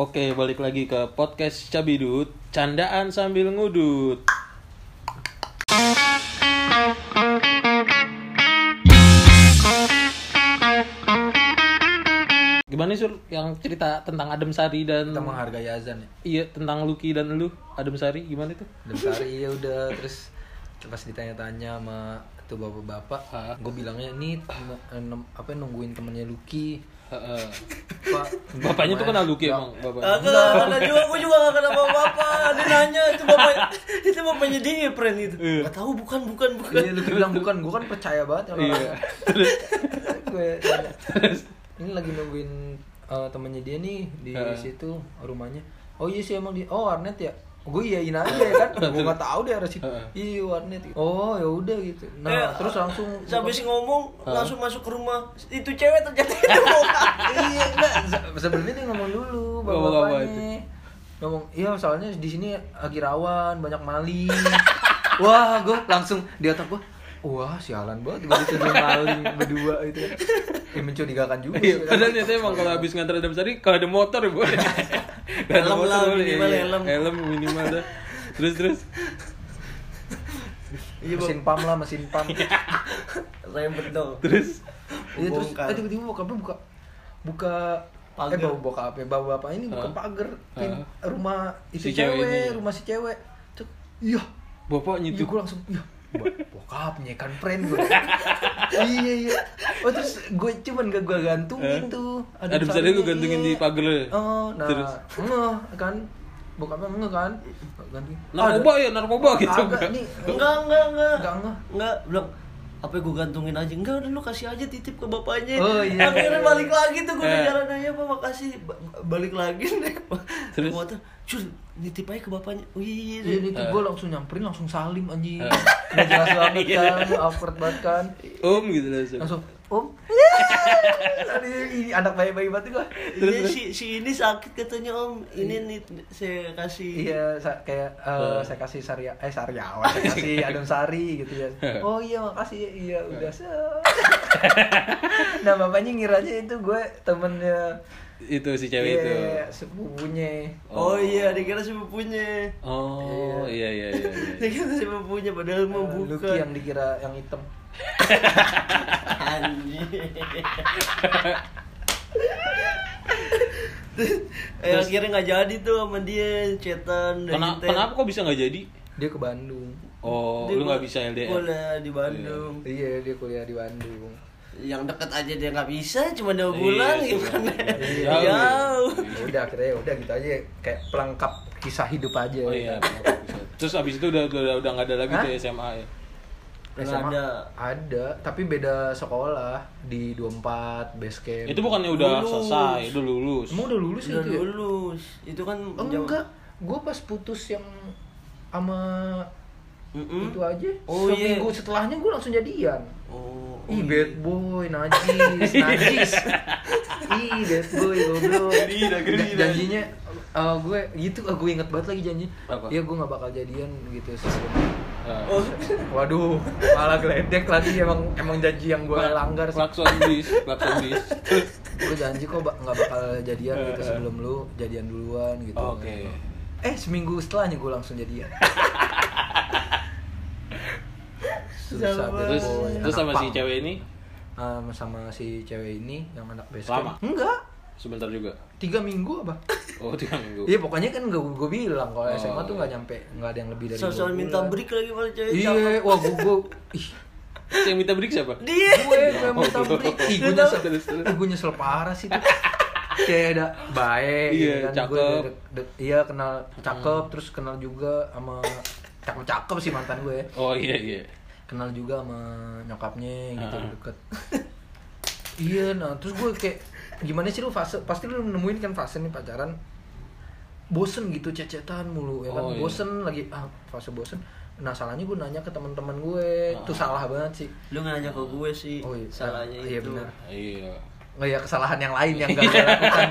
Oke, balik lagi ke podcast Cabidut, candaan sambil ngudut. Gimana sur yang cerita tentang Adem Sari dan kita menghargai azan ya iya tentang Lucky dan lu Adem Sari gimana itu? dan Sari ya udah terus pas ditanya-tanya sama tuh bapak-bapak gue bilangnya ini apa nungguin temennya Lucky. Pak Bapaknya tuh kenal Lucky emang bapak. Kagak, ada juga, gue juga gak kenal sama bapak. Dia nanya, itu bapak itu bapaknya dia, friend itu Iya. Gak tahu, bukan, bukan, bukan. Iya Lucky bilang bukan gue kan percaya banget sama Iya. orang. Terus? Gue ini lagi nungguin eh, temennya dia nih di situ rumahnya. Oh iya sih emang di oh warnet ya gue iyain aja ya kan? Gue nggak tahu deh harus iya warnet oh ya udah gitu. Nah Eh, terus langsung Sampai si ngomong, Ah. langsung masuk ke rumah Itu cewek ternyata itu iya enggak. Se- sebenarnya dia ngomong dulu bapak Ngomong apa bapaknya ngomong iya soalnya di sini lagi rawan banyak maling. Wah gue langsung di otak gue wah sialan banget gue dituduh maling berdua itu ya mencurigakan juga Iya, sih, padahal nyata emang kalau habis ngantar Adem Sari kalau ada motor ya boleh. Kalau ada Helm lah, boleh, minimal iya. helm. Helm minimal dah. Terus terus. Iya, mesin pam lah mesin pam Rembet dong Terus iya terus eh, tiba-tiba bokapnya buka buka Pagar. eh bawa bokap ya bawa bapak ini buka Hah? pagar pin Hah? rumah itu Si cewek rumah si cewek iya bapaknya Iya tuh gue langsung iya bokapnya kan friend gue iya iya oh terus gue cuman gak gue gantungin Eh? tuh Adem Sari sarinya, lu gantungin di pagar lu? oh nah Terus? ngeh kan bokapnya ngeh kan gantungin narkoba ya narkoba gitu. agak nih Enggak, enggak, enggak Enggak, enggak. Apa gue gantungin aja enggak udah lu kasih aja titip ke bapaknya Oh, iya. akhirnya balik lagi tuh gue Eh. udah jalan aja pak makasih Ba- balik lagi nih Terus? motor cur nitip aja ke bapaknya wih Iya itu Eh. gue langsung nyamperin langsung salim anjing Eh. Nggak jelas banget Iya. kan awkward banget kan Om gitu langsung. langsung om. Aduh, ini anak bayi-bayi banget gue Iya si si ini sakit katanya om. Ini nih saya kasih Iya, sa- kayak eh, Eh. saya kasih Sarya, eh Saryawan, saya kasih Adem Sari gitu ya. Oh iya makasih, iya udah. se- nah bapaknya ngiranya itu gue temennya Itu si cewek itu. iya, sepupunya. oh iya dikira sepupunya Oh, iya iya iya. iya. dikira sepupunya padahal mau Eh, bukan Lucky yang dikira yang hitam. Anjing. eh akhirnya nggak jadi tuh sama dia cetan dan Kenapa, inten. kenapa kok bisa nggak jadi? Dia ke Bandung. Oh, Dia lu nggak bisa LDR. kuliah di Bandung Iya, dia kuliah di Bandung. Yang deket aja dia nggak bisa cuma dua Iya, bulan iya. gimana Iya, jauh, jauh. Ya udah akhirnya ya udah gitu aja kayak pelengkap kisah hidup aja. Oh iya. Terus abis itu udah udah udah nggak ada lagi Hah? tuh SMA ya. SMA ada. ada, tapi beda sekolah di 24 base camp. Itu bukannya udah Lulus. selesai, udah lulus. Emang udah lulus udah itu ya? lulus itu kan Oh, jam- enggak, gue pas putus yang sama Mm-mm. itu aja. Oh, Seminggu iya. setelahnya gue langsung jadian. Oh, Ih oh, bad boy, najis, najis. Ih bad boy, goblok. Gila, gila. Janjinya eh, gue gitu, gue inget banget lagi janji. Apa? Iya gue gak bakal jadian gitu sebelum. Ah. Oh, Waduh, malah geledek lagi emang emang janji yang gue langgar sih. Klakson bis, klakson bis. Gue janji kok ba- nggak bakal jadian gitu Eh, eh. sebelum lu jadian duluan gitu. Oke. Eh seminggu setelahnya gue langsung jadian. Susah terus terus sama si cewek ini Ah, sama si cewek ini yang anak base Lama? Enggak, sebentar juga. tiga minggu apa? Oh, tiga minggu. Iya pokoknya kan gue gue bilang kalau Oh, SMA tuh iya. nggak nyampe nggak ada yang lebih dari soal minta break lagi malah cewek Iya, wah gue gue ih Yang minta break siapa? dia gue gue minta break. Ih gue nyesel, gue nyesel parah sih tuh. Kayak ada baik, Iya, kan cakep. gue iya kenal cakep, terus kenal juga sama cakep-cakep sih mantan gue. Oh iya iya. Kenal juga sama nyokapnya gitu Ah. deket. iya, nah terus gue kayak gimana sih lu fase pasti lu nemuin kan fase nih pacaran bosen gitu cecetan mulu ya kan Oh, iya. bosen lagi ah fase bosen nah salahnya gue nanya ke teman-teman gue itu Ah. salah banget sih lu nanya ke gue sih Oh, iya. salahnya Iya, itu benar. Iya. nggak ya kesalahan yang lain yang gak gue lakukan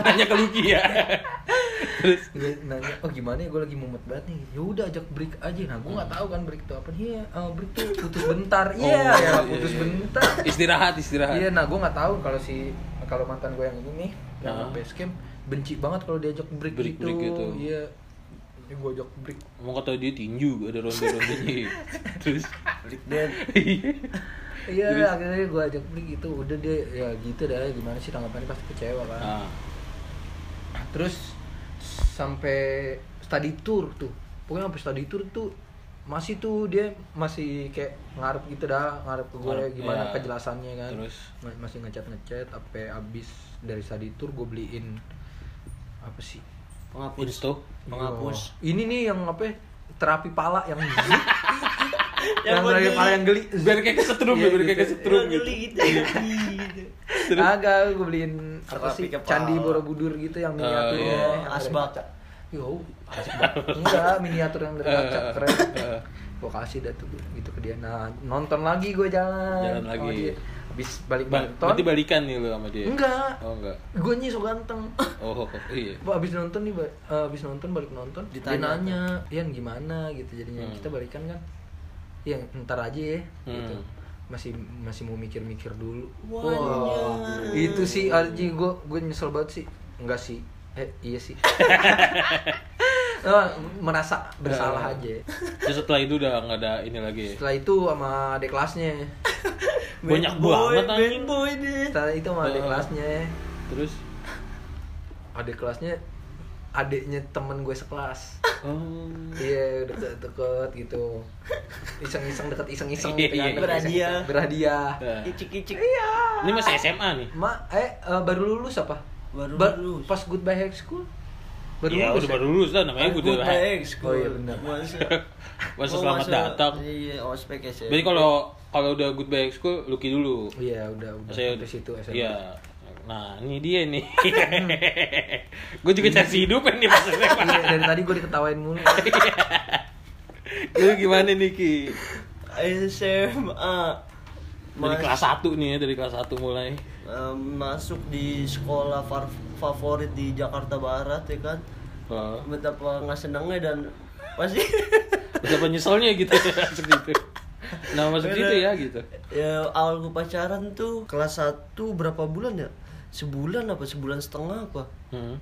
Tanya ke Lucky ya. Terus Gue nanya oh gimana ya gue lagi mumet banget nih ya udah ajak break aja nah gue nggak tahu kan break itu apa iya eh, break tuh putus bentar iya Oh, ya iya, putus iya. bentar istirahat istirahat. iya nah gue nggak tahu kalau si kalau mantan gue yang ini yang Ah. base camp benci banget kalau diajak break, Break- gitu. break gitu. Iya. Ini gue ajak break. Mau kata dia tinju ada ronde-rondenya. Terus Break dance. Iya, akhirnya gue ajak break gitu. Udah dia ya gitu dah gimana sih tanggapannya pasti kecewa kan. ah, Terus sampai study tour tuh. Pokoknya sampai study tour tuh masih tuh dia masih kayak ngarep gitu dah ngarep ke gue Ngarep, gimana ya. kejelasannya kan Terus? Ma- masih ngechat ngechat sampai abis dari study tour gue beliin apa sih Penghapus. Insto. Penghapus. Oh, ini nih yang apa ya, terapi pala yang yang, Yang terapi geli. pala yang geli Biar kayak kesetrum ya, Iya, biar kayak gitu. kesetrum gitu. gitu. Gitu. Terus? agak gue beliin apa sih candi borobudur gitu yang Oh, miniatur iya. yang Oh, dari asbak. Yo, asbak. Enggak, miniatur yang dari kaca keren. Gue kasih dah tuh gitu ke dia. Nah, nonton lagi gue jalan. Jalan lagi. dia. Habis balik Ba- nonton. berarti balikan nih lu sama dia? Enggak. Oh enggak. Gue nih so ganteng. Oh, iya. Ba- abis nonton nih, ba- eh, abis nonton balik nonton, Ditanya dia nanya, Ian gimana gitu jadinya Hmm. kita balikan kan? Iya, ntar aja ya, gitu. Masih masih mau mikir-mikir dulu. Wanyah. itu sih Arji gue gue nyesel banget sih. Enggak sih. Eh, iya sih. Eh, merasa bersalah Eh. aja. Terus setelah itu udah nggak ada ini lagi. ya? Setelah itu sama adik kelasnya. Banyak boy, banget, anjing. boy deh. Setelah itu sama adik Eh. kelasnya. Terus Adik kelasnya adiknya temen gue sekelas. oh. Iya deket-deket gitu Iseng-iseng deket iseng-iseng gitu Iya, kan iya. Berhadiah. Berhadiah Nah. Icik-icik. Ini masih SMA nih. Ma, eh eh, baru lulus apa? Baru Ba- lulus. Pas Goodbye High School? Baru Iya, lulus udah ya? baru lulus lah namanya Aku udah. udah ex Oh iya, benar. Masa, Masa Oh, selamat masa- datang. Iya, ospek ya Berarti kalau kalau udah goodbye school, Lucky dulu. Iya udah udah Saya sampai situ SMA Iya. Nah, ini dia nih. gue juga cari hidup nih pas SMA. Iya, dari tadi gue diketawain mulu Lu gimana nih Ki? SMA Dari Mas- kelas 1 nih ya, dari kelas 1 mulai. eh, masuk di sekolah far- favorit di Jakarta Barat ya kan Oh. betapa nggak senangnya dan pasti Betapa nyeselnya gitu masuk gitu. Nah, masuk situ ya gitu. ya awal gue pacaran tuh kelas 1 berapa bulan ya sebulan apa sebulan setengah apa Hmm.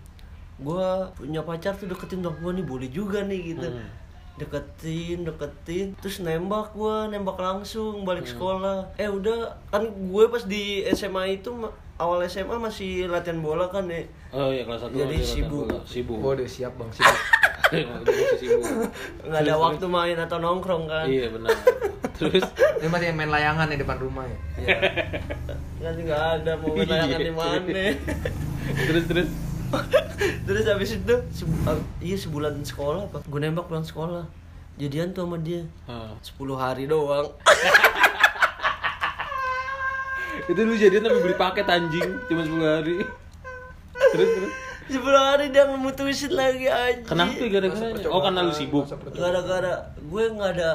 gue punya pacar tuh deketin dong gue nih boleh juga nih gitu Hmm. deketin deketin terus nembak gue nembak langsung balik Hmm. sekolah eh udah kan gue pas di SMA itu awal SMA masih latihan bola kan ya Oh iya kelas 1 Jadi sibuk. Sibuk. Siap bang siap Udah masih sibuk. Nggak ada Terus, waktu main atau nongkrong kan. Iya benar. Terus? Ini masih main layangan ya depan rumah ya? Iya. kan nggak ada mau main layangan di mana. Terus terus? Terus habis itu sebu- ah, iya sebulan sekolah apa gue nembak pulang sekolah. Jadian tuh sama dia. Ah. 10 hari doang. Itu lu jadian tapi beli paket anjing. Cuma 10 hari. Terus terus 10 hari dia memutusin lagi aja kenapa gara-garanya oh karena lu sibuk. gara-gara gue nggak ada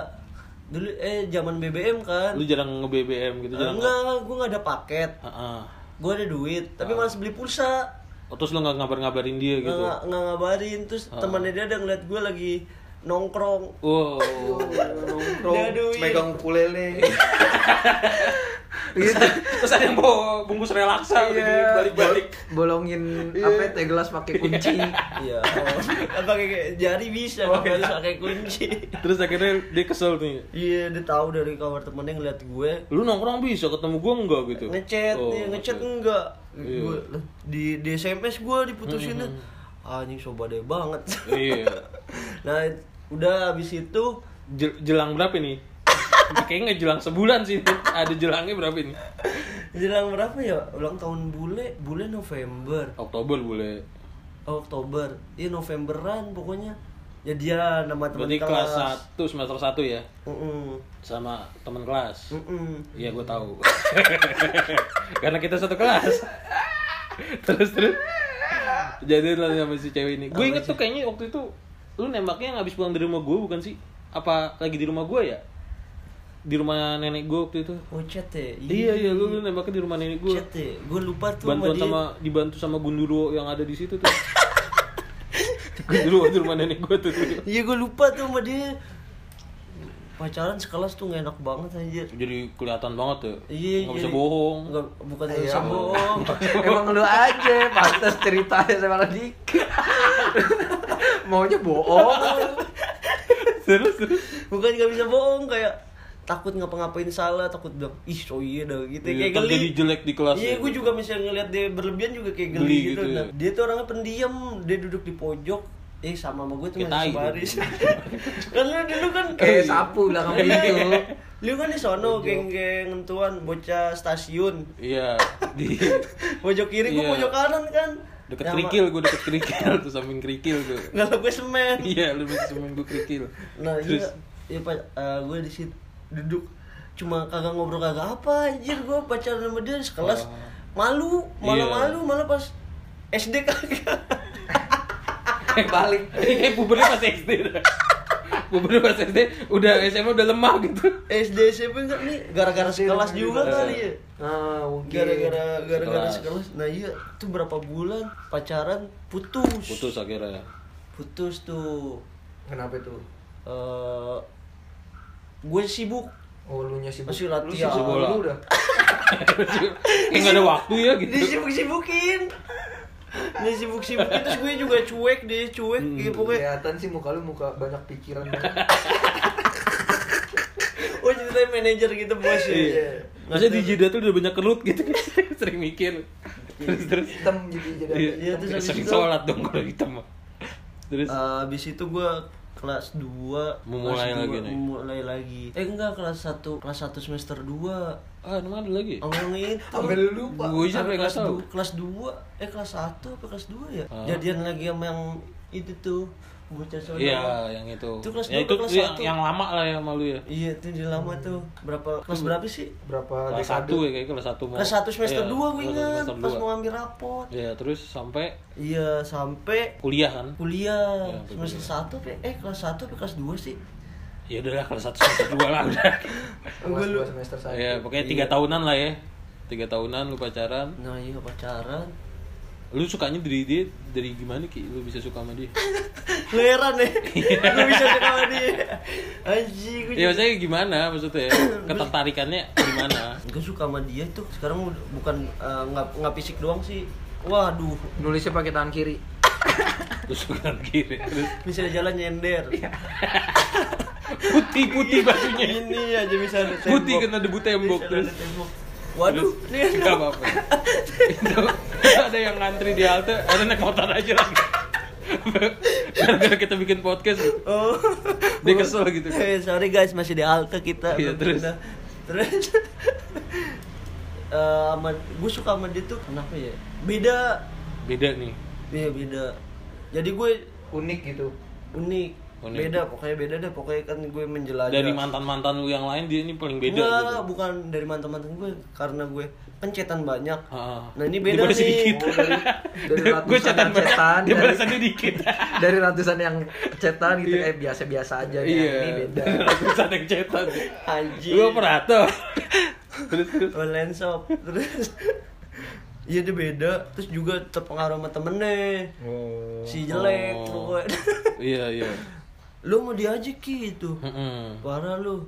dulu eh zaman BBM kan. Lu jarang nge BBM gitu jarang enggak gue nggak ada paket. Heeh. gue ada duit tapi malas beli pulsa. Oh, terus lu nggak ngabar-ngabarin dia gitu? nggak nggak ngabarin terus Ah. temannya dia ada ngeliat gue lagi nongkrong. Wow. Nongkrong megang ukulele gitu terus ada yang bawa bungkus relaksa udah Iya. balik-balik bolongin apa ya, teh gelas pakai kunci. Iya. Oh. pakai kayak jari bisa Oh, iya. harus pakai kunci. Terus akhirnya dia kesel nih iya dia tahu dari kamar temennya ngeliat gue. Lu nongkrong bisa ketemu gua enggak gitu? Ngechat Oh, nih ngechat enggak. Iya. Gua- lah, di di SMS gue diputusin anjing sobade banget. Iya. Nah udah habis itu Jel- jelang berapa nih kayaknya nggak jelang sebulan sih ada jelangnya berapa ini jelang berapa ya ulang tahun bule bule November Oktober boleh oh, Oktober iya Novemberan pokoknya ya dia nama teman berarti kelas 1 semester 1 ya Mm-mm. sama teman kelas. Iya gue tahu. Karena kita satu kelas. terus terus. Jadi lah sama si cewek ini. Gue inget tuh kayaknya waktu itu lu nembaknya yang habis pulang dari rumah gue bukan sih? Apa lagi di rumah gue ya? Di rumah nenek gue waktu itu. oh chat ya Iya iya lu, lu nembaknya di rumah nenek gue. chat ya gue lupa tuh Bantuan dia. sama dibantu sama gunduro yang ada di situ tuh. gunduro di rumah nenek gue tuh. tuh. Iya gue lupa tuh sama dia pacaran sekelas tuh gak enak banget anjir Jadi kelihatan banget ya. Iya, Nggak bisa bohong. Nggak, bukan nggak Iya. bisa bohong Emang lu aja pantas ceritanya sama Radik. Maunya bohong. Terus terus. bukan nggak bisa bohong kayak takut ngapa-ngapain salah takut bilang ih so iya dah gitu Iya, kayak geli jadi jelek di kelas iya ya. gue juga misalnya ngeliat dia berlebihan juga kayak geli, Geli gitu, gitu ya. Nah, dia tuh orangnya pendiam dia duduk di pojok eh sama sama gue tuh masih sebaris kan lu dulu kan Kayak sapu belakang Iya. pintu. lu kan di sono geng-geng entuan bocah stasiun Iya, di pojok kiri gue Iya. pojok kanan kan deket Sama- kerikil gue deket kerikil tuh samping kerikil tuh. Kalau gue semen Iya, lu semen gue kerikil. Nah Terus? iya, iya pak, eh, gue di situ duduk cuma kagak ngobrol kagak apa anjir gue pacaran sama dia sekelas Oh. malu malah Iya. malu malah pas SD kagak Balik. Ini kayak pubernya pas SD dah. Pubernya pas SD udah SMA udah lemah gitu. SD SMP enggak nih gara-gara sekelas juga kali ya Ah, mungkin. gara-gara gara-gara Sekelas. sekelas nah iya tuh berapa bulan pacaran putus Putus akhirnya. putus tuh Kenapa itu? eh gue sibuk Oh, lu nya sibuk. Masih Lu latihan. sibuk Bola. lu udah. Kayak nggak ada waktu ya gitu. disibuk-sibukin disibuk-sibukin terus gue juga cuek deh cuek Hmm. gitu pokoknya Kelihatan sih muka lu muka banyak pikiran oh ceritanya manajer gitu bos ya Iya. Masa di jeda tuh udah banyak kerut gitu Sering mikir Terus terus Hitam jadi jadi. Iya, Iya, terus sering sholat dong kalau hitam mah. Terus Eh, abis itu gue kelas 2 Memulai lagi nih? mulai lagi eh enggak kelas 1 kelas 1 semester 2 ah emang ada lagi? ngomongin itu Sampai lu lupa. Gue Sampai kelas tahu. du- kelas 2 eh kelas 1 apa kelas 2 ya Ah. jadian lagi sama yang itu tuh bocah sono Iya, yang itu. Itu kelas ya dua itu ke kelas yang, satu. yang lama lah ya malu ya. iya itu di lama tuh berapa kelas berapa sih Berapa Kelas dekade? satu ya kayak kelas satu mau. kelas 1 semester Iya, 2 gue satu ingat pas dua. mau ambil rapot Iya, terus sampai iya sampai kuliah kan? kuliah Iya, sampai semester kuliah. 1 apa eh kelas 1 apa kelas 2 sih Ya udahlah kelas satu semester dua lah udah. Kelas dua semester satu. ya pokoknya tiga Iya. tahunan lah ya. Tiga tahunan lu pacaran. nah iya pacaran Lu sukanya dari dia dari gimana ki? Lu bisa suka sama dia? lu heran ya gue bisa suka sama dia anjing gue Ya maksudnya gimana maksudnya? Ketertarikannya gimana? gue suka sama dia tuh sekarang bukan eh, nggak nggak fisik doang sih waduh Nulisnya pakai tangan kiri. Terus kanan kiri terus bisa jalan nyender putih putih bajunya. ini aja bisa Putih tembok. kena debu tembok terus. tembok. Waduh Terus, nih nggak apa-apa. ada yang ngantri di halte, ada naik motor aja lagi. Gara-gara kita bikin podcast, oh dia kesel gitu. Eh, sorry guys masih di halte kita Iya, terus? pindah. terus eh sama gue suka sama dia tuh kenapa ya beda Beda nih. iya beda jadi gue Unik gitu. unik, Unik. beda pokoknya beda deh pokoknya kan gue menjelajah Dari mantan-mantan lu yang lain dia ini paling beda Enggak, gitu. bukan dari mantan-mantan gue karena gue pencetan banyak Ah. nah ini beda nih sedikit. Oh, dari- dari Gue cetan yang banyak, cetan, dia dari- balasannya dikit. Dari ratusan yang cetan gitu Iya. eh biasa-biasa aja nih. Iya, Ini beda. ratusan yang cetan. anjing Lu operator. terus terus. online shop terus iya dia beda terus juga terpengaruh sama temennya Oh. si jelek Oh. pokoknya Iya iya. Lu mau diajak gitu Mm-mm. parah lu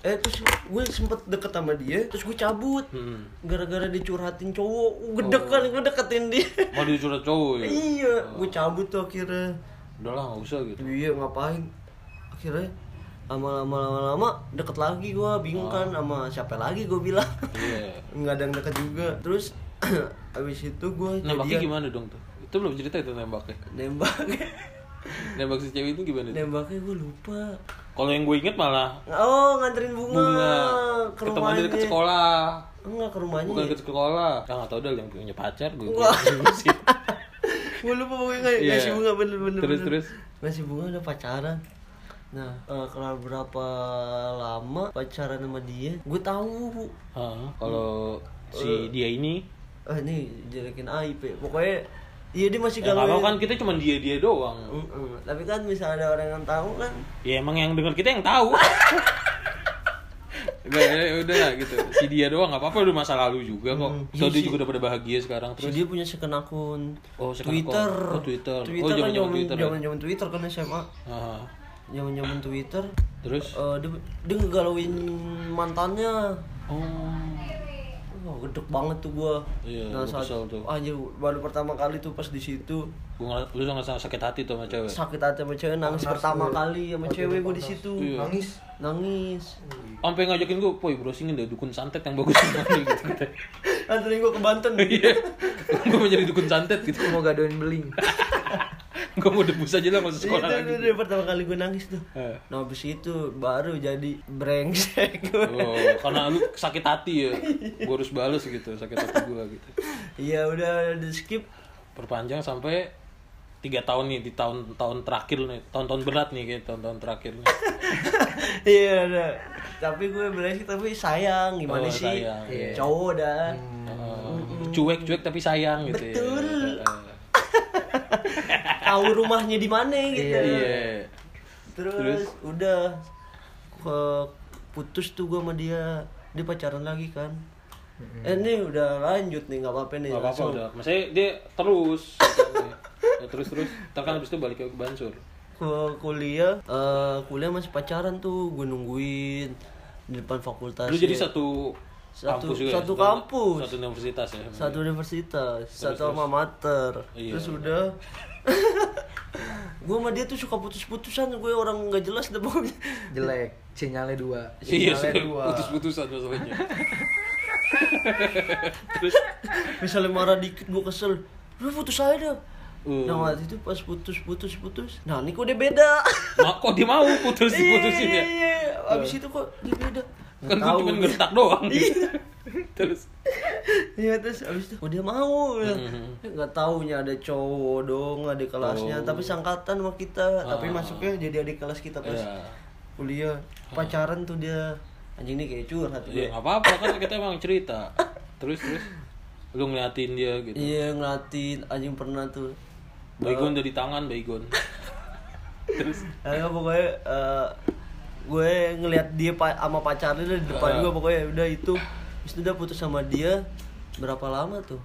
eh terus gue sempet deket sama dia terus gue cabut Mm. gara-gara dicurhatin cowok gede Oh. kan gue deketin dia Mau dicurhat cowok ya? iya gue cabut tuh akhirnya Udah lah nggak usah gitu. iya ngapain akhirnya lama-lama lama-lama deket lagi gue bingung kan sama siapa lagi gue bilang Iya. nggak ada yang deket juga terus abis itu gue Nembaknya gimana dong tuh? Itu belum cerita itu nembaknya. nembak Nembak si cewek itu gimana? nembaknya gue lupa Kalau yang gue inget malah oh nganterin bunga, bunga ke ketemu dia ke sekolah. enggak ke rumahnya Bukan ke sekolah. Ya nggak tahu dah yang punya pacar gue. Gue lupa pokoknya ngasih Iya. ngasih bunga bener bener Terus, bener. terus? ngasih bunga udah pacaran nah eh, kelar berapa lama pacaran sama dia gue tahu Ah, kalau Eh. si dia ini ah ini jelekin aib ya pokoknya iya dia masih ya galau apa kan kita cuma dia dia doang. tapi kan misalnya ada orang yang tahu kan Ya emang yang denger kita yang tahu. Gak, ya udah lah gitu. Si dia doang nggak apa-apa udah masa lalu juga kok. So iya dia juga udah pada bahagia sekarang terus terus. dia punya second akun Oh, second Twitter. Oh, Twitter. Oh, Twitter kan zaman-zaman zaman Twitter ya? zaman zaman Twitter kan SMA Ah. zaman zaman Twitter Terus? Eh, dia, dia ngegalauin mantannya Oh. Wah, gedek banget tuh gua. Iya, nah, gua saat tuh. anjir baru pertama kali tuh pas di situ Gua ngeliat, lu ngerasa sakit hati tuh sama cewek. sakit hati sama cewek nangis Panas pertama gue. kali sama Aduh, cewek gua di situ. Iya. Nangis. Nangis. Sampai ngajakin gua, "Poy, browsingin deh dukun santet yang bagus di Bali," gitu. kata. Anterin gua ke Banten. Iya. Gua mau jadi dukun santet gitu. Gue mau gadoin beling. Gua mau debus aja lah masuk Itu sekolah lagi. udah pertama kali gue nangis tuh. Eh. Nah habis itu baru jadi brengsek gue. Oh, karena lu sakit hati ya. Gua harus bales gitu, sakit hati gua gitu. Iya udah di skip. Perpanjang sampai tiga tahun nih di tahun-tahun terakhir nih, tahun-tahun berat nih kayak tahun-tahun terakhir nih. Iya udah. Tapi gue brengsek tapi sayang gimana Oh, sih? sayang. Iya. Cowok dah. Eh, cuek-cuek tapi sayang gitu Betul. ya. Tahu rumahnya di mana gitu. Iya. Iya. Terus, Terus? udah ke putus tuh gue sama dia. Dia pacaran lagi kan. Eh ini udah lanjut nih nggak apa-apa nih. Gak apa-apa udah. Maksudnya dia terus. ya, terus terus. Ntar kan abis itu balik ke Bansur. ke kuliah eh kuliah masih pacaran tuh gue nungguin di depan fakultas Lu jadi satu Satu- kampus juga satu ya? kampus. Satu universitas ya. satu universitas satu terus. alma mater Iya. terus udah gue sama dia tuh suka putus-putusan gue orang nggak jelas deh pokoknya Jelek. Sinyalnya dua. Iya, Sinyalnya dua. putus-putusan masalahnya. terus misalnya marah dikit gue kesel lu putus aja dah Uh. nah waktu itu pas putus putus putus nah ini kok dia beda Ma, kok dia mau putus diputusin ya? Iya, iya, iya. abis itu kok dia beda Kan gue cuma tahu. gertak doang. gitu. terus Iya terus abis itu oh dia mau ya. Mhm. nggak taunya ada cowok dong adik kelasnya Oh. tapi sangkatan sama kita tapi Ah. masuknya jadi adik kelas kita pas ya. kuliah pacaran tuh dia anjing ini kayak curhat Ya, nggak apa-apa kan kita emang cerita. Terus terus lu ngeliatin dia gitu. iya ngeliatin anjing pernah tuh Baygon udah di tangan, baygon. terus Nah, pokoknya eh, gue ngelihat dia pa sama pacarnya di depan Ah. gue pokoknya udah itu Terus udah putus sama dia berapa lama tuh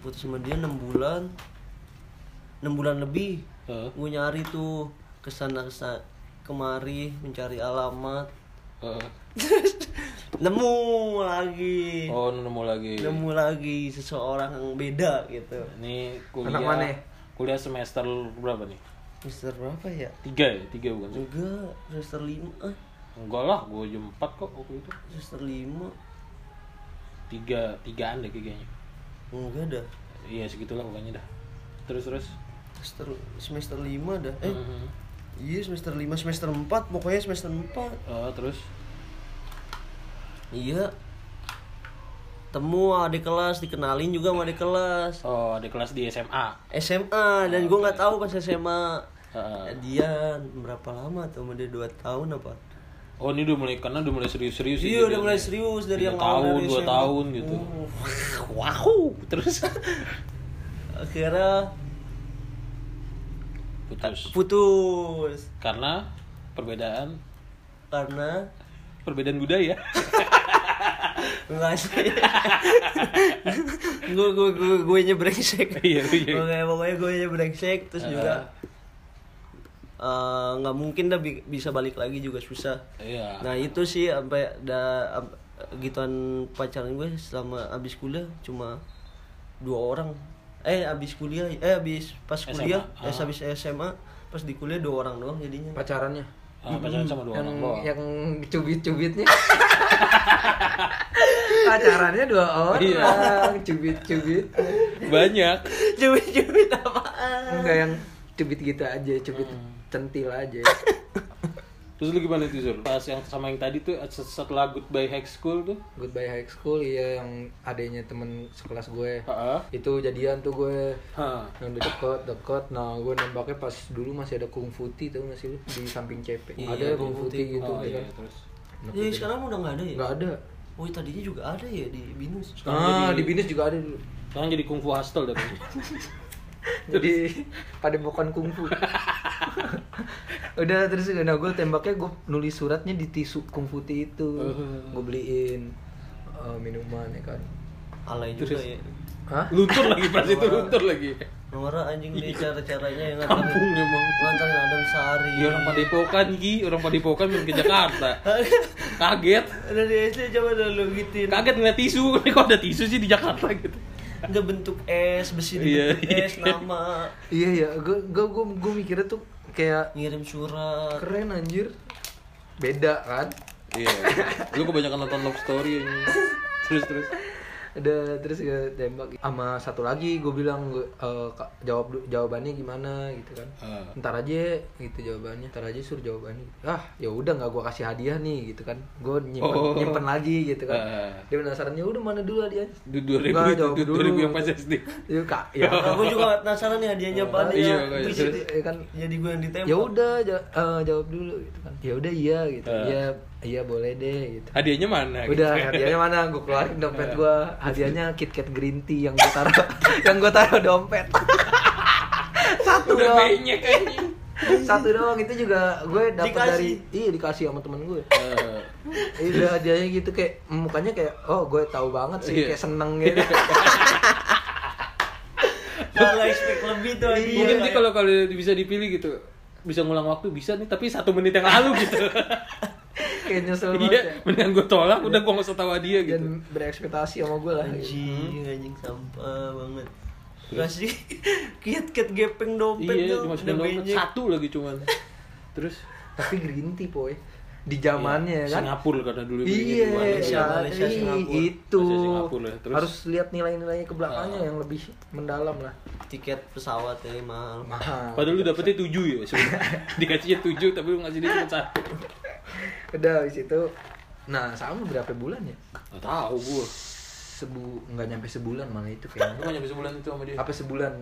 putus sama dia enam bulan enam bulan lebih Heeh. gue nyari tuh ke sana ke sana kemari mencari alamat Heeh. nemu lagi oh nemu lagi. nemu lagi seseorang yang beda gitu Ini kuliah. Anak mana? Kuliah semester berapa nih? Mister berapa ya Tiga ya? Tiga bukan sih? enggak semester lima eh Enggak lah, gue jam 4 kok waktu itu. semester lima Tiga, tigaan deh kayaknya. enggak dah Iya segitulah pokoknya dah. Terus terus. semester semester lima dah eh Mhm. iya semester lima semester empat pokoknya semester empat Oh, terus iya temu adik kelas dikenalin juga sama adik kelas oh ada kelas di SMA. SMA dan gue nggak tahu pas SMA Heeh. dia berapa lama tuh dia dua tahun apa Oh ini udah mulai karena udah mulai serius-serius iya udah jadiannya. mulai serius dari yang awal tahun, dari dua tahun gitu. Uh, Wow, terus akhirnya putus. putus Karena perbedaan karena perbedaan budaya. Enggak sih. gue gue gue gue nya brengsek. Iya, iya. Pokoknya pokoknya gue nya brengsek terus Ah. juga eh, nggak mungkin dah bi- bisa balik lagi juga susah. Iya. Nah itu sih sampai da gituan pacaran gue selama abis kuliah cuma dua orang. Eh abis kuliah, eh abis pas SMA. kuliah, eh Ah. abis SMA, pas di kuliah dua orang doang jadinya. Pacarannya. Ah, pacaran sama dua yang orang doang. yang cubit-cubitnya. Pacarannya dua orang, Iya. cubit-cubit. Banyak. Cubit-cubit apaan? Enggak yang cubit gitu aja, cubit Hmm. centil aja. Terus lu gimana tuh Zur? Pas yang sama yang tadi tuh setelah Goodbye High School tuh. Goodbye High School iya yang adanya temen sekelas gue. Heeh. Itu jadian tuh gue Hah. yang udah deket deket nah gue nembaknya pas dulu masih ada kungfuti tau gak sih lu di samping CP Iya, ada Kung kungfuti Futi. gitu Oh ya iya, kan terus. Jadi sekarang udah nggak ada ya? nggak ada Oh tadinya juga ada ya di Binus. Sekarang ah jadi- di binus juga ada dulu Sekarang jadi kungfu hostel dah. jadi pada bukan kungfu udah terus nah gue tembaknya gue nulis suratnya di tisu kungfuti itu Oh. gue beliin eh, minuman ya kan Alay juga Terus? ya. Hah? Luntur lagi pas itu luntur lagi. Nora anjing di cara-caranya yang Kampung emang. nganterin Adam Sari. Iya orang padepokan Ki, orang padepokan main ke Jakarta. Kaget. Dari SD coba dah lu gituin. Kaget ngeliat tisu, kok ada tisu sih di Jakarta gitu. Udah bentuk es, besi Iya, dibentuk iya. es, nama. Iya ya, gue gue gue gue mikirnya tuh kayak Ngirim surat. keren anjir. Beda kan? Iya. Lu kebanyakan nonton love story ini. Terus terus. Udah terus gue tembak sama satu lagi gue bilang gue eh, Kak, jawab jawabannya gimana gitu kan. Ah. Ntar aja gitu jawabannya, ntar aja suruh jawabannya. Ah, ya udah nggak gue kasih hadiah nih gitu kan. Gue nyimpen Oh. nyimpen lagi gitu kan. Ah. Dia penasaran ya udah mana dulu hadiahnya. Du 2000 Nggak, jawab du- dulu. 2000 yang pas SD. Ya kak, ya. Aku juga penasaran nih hadiahnya apa nih Iya, ya. kayak Terus terus. jadi, Ya kan jadi gue yang ditembak. ya udah eh, jawab dulu gitu kan ya udah iya gitu Ah. iya iya boleh deh gitu. Hadiahnya mana? udah gitu. hadiahnya mana? Gue keluarin dompet gue hadiahnya KitKat green tea yang gue taruh yang gue taruh dompet. Satu Udah doang. anjing. satu doang. Itu juga gue dapet Dikasih. dari iya dikasih sama temen gue Eh, Iya hadiahnya gitu kayak mukanya kayak oh gue tahu banget sih Iya. kayak seneng gitu Malah expect lebih tuh hadiah. Mungkin sih kalau kalau bisa dipilih gitu bisa ngulang waktu bisa nih tapi satu menit yang lalu gitu kayak nyesel banget ya. iya mendingan gue tolak udah gue gak usah tahu dia gitu dan berekspektasi sama gue lah Anjing, anjing sampah banget. Kasih kit-kit gepeng dompet iya tuh. udah dompet satu lagi cuman terus tapi green tea poy di zamannya Iya, kan Singapura karena dulu Iya, Malaysia, ya, Malaysia, ih, Singapura. itu Malaysia, Singapura ya. Terus? harus lihat nilai-nilainya ke belakangnya Ah. yang lebih mendalam lah. Tiket pesawat ya mahal. Mahal. Padahal lu dapetnya tujuh ya sebenarnya. Dikasihnya tujuh tapi lu ngasih dia cuma satu. Udah habis itu, nah sama berapa bulan ya? Gak tau gue. Sebu nggak nyampe sebulan malah itu Lu kayaknya. gak nyampe sebulan itu sama dia? Apa sebulan?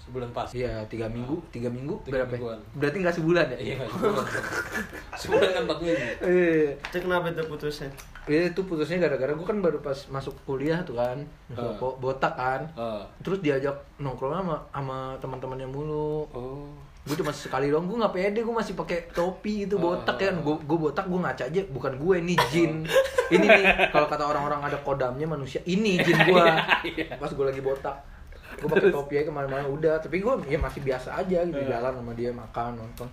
Sebulan pas. Iya tiga minggu, tiga minggu Tiga berapa? mingguan. Berarti nggak sebulan ya? Iya sebulan. sebulan kan empat minggu. Iya. Itu kenapa itu putusnya? Iya itu putusnya gara-gara gue kan baru pas masuk kuliah tuh kan, Ah. Bo- botak kan. Ah. Terus diajak nongkrong sama sama teman-temannya mulu. Oh. Gue cuma sekali doang gue nggak pede gue masih pakai topi itu botak kan. Gue gue botak gue ngaca aja bukan gue ini jin. Ini nih kalau kata orang-orang ada kodamnya manusia ini jin gue pas gue lagi botak gue pakai topi aja ke mana-mana udah. Tapi gue ya masih biasa aja gitu jalan sama dia makan nonton.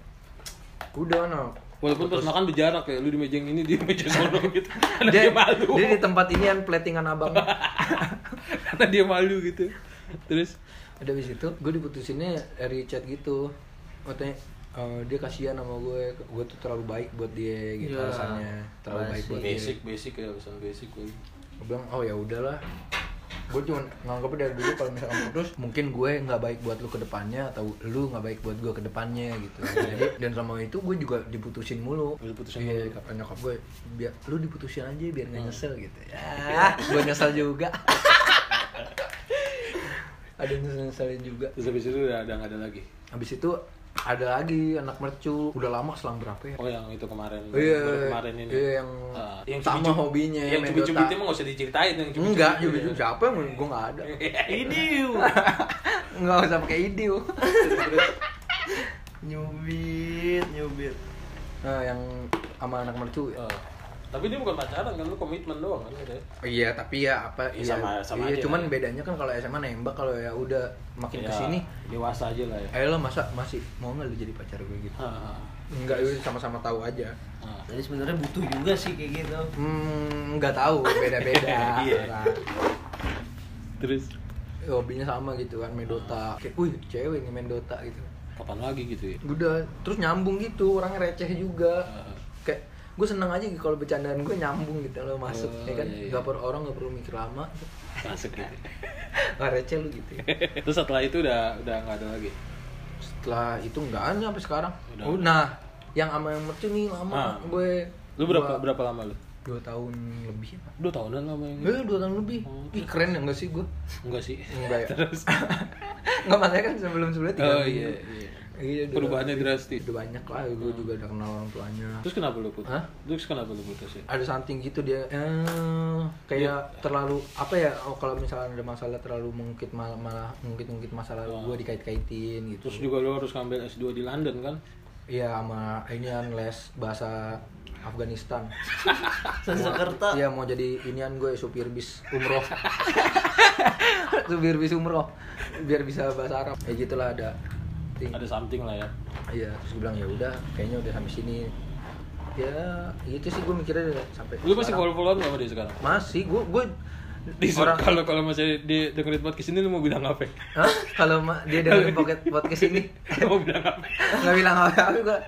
Udah no. Walaupun pas makan berjarak ya, lu di meja yang ini di meja sono gitu. Karena dia, dia, malu. dia di tempat ini kan platingan abang. Karena dia malu gitu. Terus? Udah habis itu gue diputusinnya dari chat gitu katanya eh, dia kasihan sama gue. Gue tuh terlalu baik buat dia gitu Ya, alasannya. Terlalu baik buat dia. Basic basic ya, pesan basic gue. gue bilang oh ya udahlah. Gue cuma nganggapnya dari dulu kalau misalkan putus mungkin gue nggak baik buat lu ke depannya atau lu nggak baik buat gue ke depannya gitu. Jadi dan sama itu gue juga diputusin mulu. Lu diputusin iya mulu. kata nyokap gue biar lu diputusin aja biar Hmm. nggak nyesel gitu. Ya gue nyesel juga. Ada nyesel nyeselin juga. Terus habis itu udah ada nggak ada lagi. habis itu ada lagi anak mercu udah lama selang berapa ya Oh yang itu kemarin. Iya, baru kemarin ini. iya, yang Ah, yang sama cubit-cubit- hobinya, Yang cubit-cubit emang gak usah diceritain yang cubit-cubit. enggak itu juga ya. siapa yang gue nggak ada Ini nggak usah pakai ide nyubit, nyubit. nah yang sama anak mercu ya? Tapi dia bukan pacaran kan, lu komitmen doang kan udah. iya tapi ya apa Iya, sama- sama iya aja cuman lah. bedanya kan kalau SMA nembak kalau ya udah makin Ya, ke sini dewasa aja lah ya. ayo lo masa masih mau nggak lu jadi pacar gue gitu Ah, enggak itu sama-sama tahu aja ah. Jadi sebenarnya butuh juga sih kayak gitu. hmm nggak tahu beda-beda Iya. Terus hobinya sama gitu kan main Dota kayak wih cewek nih main Dota gitu kapan lagi gitu ya? udah terus nyambung gitu orangnya receh juga kayak gue seneng aja gitu kalau bercandaan gue nyambung gitu lo masuk Oh, ya kan iya, iya. nggak perlu orang nggak perlu mikir lama Masuk gitu. nggak receh lu gitu ya. Terus setelah itu udah udah nggak ada lagi. setelah itu nggak ada sampai sekarang Udah. oh, nah yang sama yang mercu nih lama Ah. gue Lu berapa Dua- berapa lama lu? dua tahun lebih apa Dua tahunan lama yang eh dua tahun lebih Oh, Ih, keren ya nggak sih gue Enggak sih. Enggak ya? Terus. nggak makanya kan sebelum sebelumnya tiga Oh iya iya. Iya, udah- Perubahannya drastis. udah banyak lah gue juga udah kenal orang tuanya Terus kenapa lu putus? Hah? Terus kenapa lu putus ya? ada something gitu dia eh kayak terlalu apa ya oh, kalau misalnya ada masalah terlalu mengungkit malah malah mengungkit-ungkit masalah Oh. gue dikait-kaitin gitu Terus juga lu harus ngambil S2 di London kan? Iya sama ini kan les bahasa Afghanistan. Sansekerta. Iya mau jadi inian gue supir bis umroh. supir bis umroh biar bisa bahasa Arab. Ya gitulah ada. Ting. ada something lah ya Iya, terus gue bilang ya udah, kayaknya udah sampai sini. Ya, gitu sih gue mikirnya udah sampai. lu masih follow followan gak sama dia sekarang Masih, gue gue di orang kalau kalau masih di dengerin podcast ini lu mau bilang apa Hah? Kalau ma- dia dengerin podcast podcast ini mau bilang apa nggak bilang apa-apa gue.